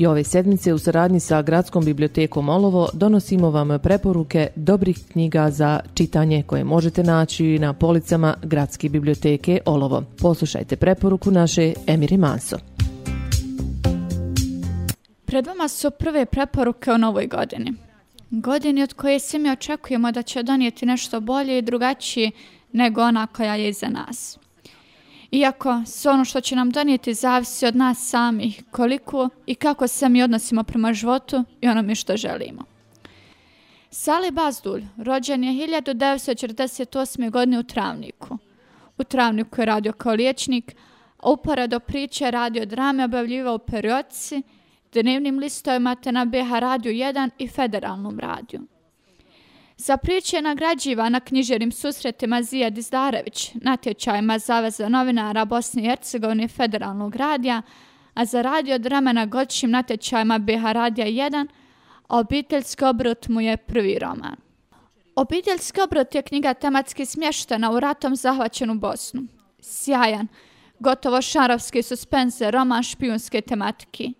I ove sedmice u saradnji sa Gradskom bibliotekom Olovo donosimo vam preporuke dobrih knjiga za čitanje koje možete naći na policama Gradske biblioteke Olovo. Poslušajte preporuku naše Emiri Manso. Pred vama su prve preporuke o novoj godini. Godini od koje svi mi očekujemo da će donijeti nešto bolje i drugačije nego ona koja je iza nas. Iako sve ono što će nam donijeti zavisi od nas samih, koliko i kako se mi odnosimo prema životu i onome što želimo. Sali Bazdulj rođen je 1948. godine u Travniku. U Travniku je radio kao liječnik, a uporedo priče radio drame objavljivao u periodici, dnevnim listovima te na BH Radio 1 i federalnom radiju. Za priče je nagrađiva na knjižerim susretima Zija Dizdarević, natječajima Zaveza novinara Bosne i Hercegovine federalnog radija, a za radio drama na godišnjim natječajima BH Radija 1, a Obiteljski obrot mu je prvi roman. Obiteljski obrot je knjiga tematski smještena u ratom zahvaćenu Bosnu. Sjajan, gotovo šarovski suspense, roman špijunske tematike.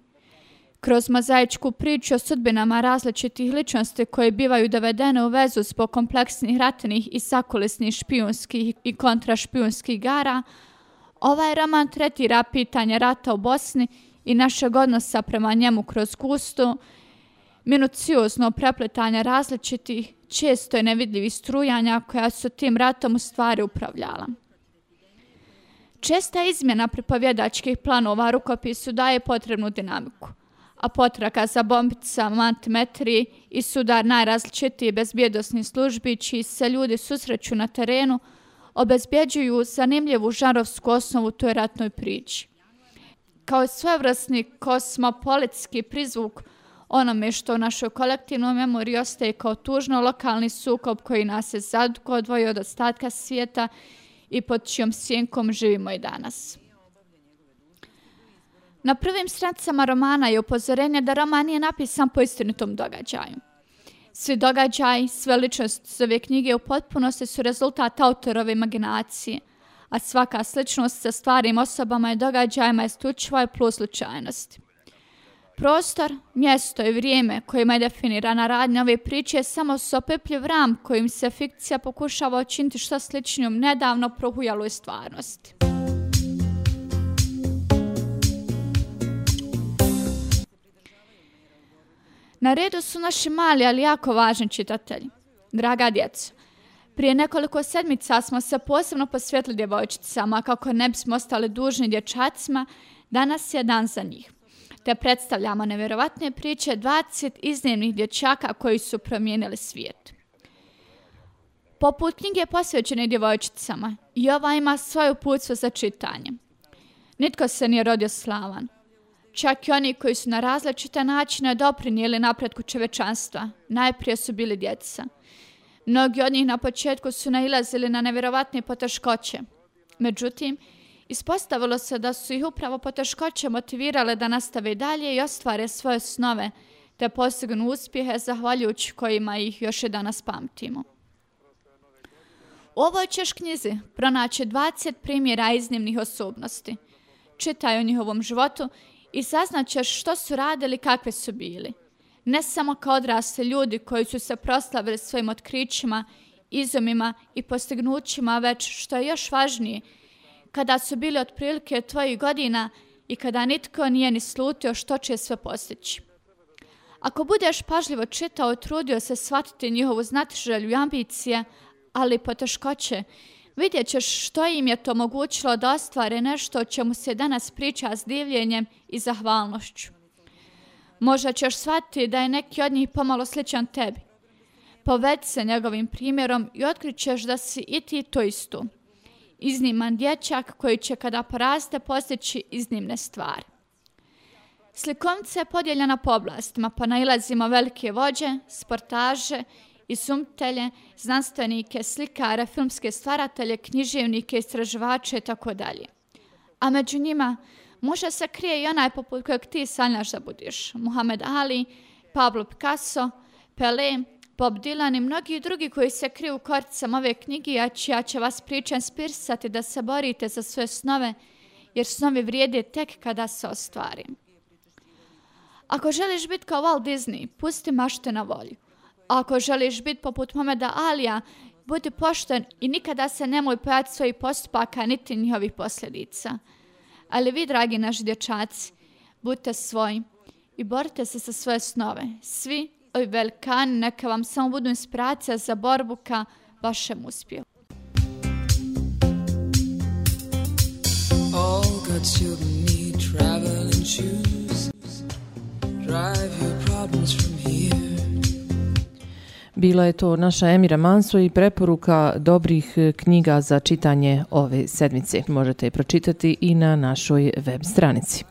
Kroz mozaičku priču o sudbinama različitih ličnosti koje bivaju dovedene u vezu zbog kompleksnih ratnih i sakulisnih špijunskih i kontrašpijunskih gara, ovaj roman tretira pitanje rata u Bosni i našeg odnosa prema njemu kroz gustu, minuciozno prepletanje različitih, često je nevidljivih strujanja koja su tim ratom u stvari upravljala. Česta izmjena pripovjedačkih planova rukopisu daje potrebnu dinamiku a potraka za bombicama antimetri i sudar najrazličitiji bezbjedosni službi čiji se ljudi susreću na terenu, obezbjeđuju zanimljivu žarovsku osnovu toj ratnoj priči. Kao svevrstni kosmopolitski prizvuk onome što u našoj kolektivnoj memoriji ostaje kao tužno lokalni sukob koji nas je zadko odvojio od ostatka svijeta i pod čijom sjenkom živimo i danas. Na prvim stranicama romana je upozorenje da roman nije napisan po istinitom događaju. Svi događaj, sve ličnosti s ove knjige u potpunosti su rezultat autorove imaginacije, a svaka sličnost sa stvarim osobama i događajima je stučiva i plus slučajnosti. Prostor, mjesto i vrijeme kojima je definirana radnja ove priče je samo sopepljiv ram kojim se fikcija pokušava učiniti što sličnijom nedavno prohujaloj stvarnosti. Na redu su naši mali, ali jako važni čitatelji. Draga djeca, prije nekoliko sedmica smo se posebno posvjetili djevojčicama kako ne bismo ostali dužni dječacima, danas je dan za njih. Te predstavljamo nevjerovatne priče 20 iznimnih dječaka koji su promijenili svijet. Poput knjige posvećene djevojčicama, i ova ima svoju putstvo za čitanje. Nitko se nije rodio slavan, Čak i oni koji su na različite načine doprinijeli napretku čovečanstva, najprije su bili djeca. Mnogi od njih na početku su nailazili na nevjerovatne poteškoće. Međutim, ispostavilo se da su ih upravo poteškoće motivirale da nastave dalje i ostvare svoje snove, te postignu uspjehe zahvaljujući kojima ih još i danas pamtimo. U ovoj ćeš knjizi pronaći 20 primjera iznimnih osobnosti. Čitaj o njihovom životu i saznaćeš što su radili, kakve su bili. Ne samo kao odrasli ljudi koji su se proslavili svojim otkrićima, izumima i postignućima, već što je još važnije, kada su bili otprilike tvojih godina i kada nitko nije ni slutio što će sve postići. Ako budeš pažljivo čitao, trudio se shvatiti njihovu znatiželju i ambicije, ali poteškoće, vidjet ćeš što im je to mogućilo da ostvare nešto o čemu se danas priča s divljenjem i zahvalnošću. Možda ćeš shvatiti da je neki od njih pomalo sličan tebi. Povedi se njegovim primjerom i otkrićeš da si i ti to isto. Izniman dječak koji će kada poraste postići iznimne stvari. Slikovnica je podijeljena po oblastima, pa nailazimo velike vođe, sportaže i znanstvenike, slikare, filmske stvaratelje, književnike, istraživače i tako dalje. A među njima može se krije i onaj poput kojeg ti sanjaš da budiš. Muhammed Ali, Pablo Picasso, Pelé, Bob Dylan i mnogi drugi koji se kriju u koricama ove knjige, a čija će vas priča inspirisati da se borite za svoje snove, jer snovi vrijede tek kada se ostvari. Ako želiš biti kao Walt Disney, pusti mašte na volju. Ako želiš biti poput Momeda Alija, budi pošten i nikada se nemoj pojati svojih postupaka niti njihovih posljedica. Ali vi, dragi naši dječaci, budite svoji i borite se sa svoje snove. Svi ovi velikani neka vam samo budu inspiracija za borbu ka vašem uspjehu. Bila je to naša Emira Manso i preporuka dobrih e, knjiga za čitanje ove sedmice. Možete je pročitati i na našoj web stranici.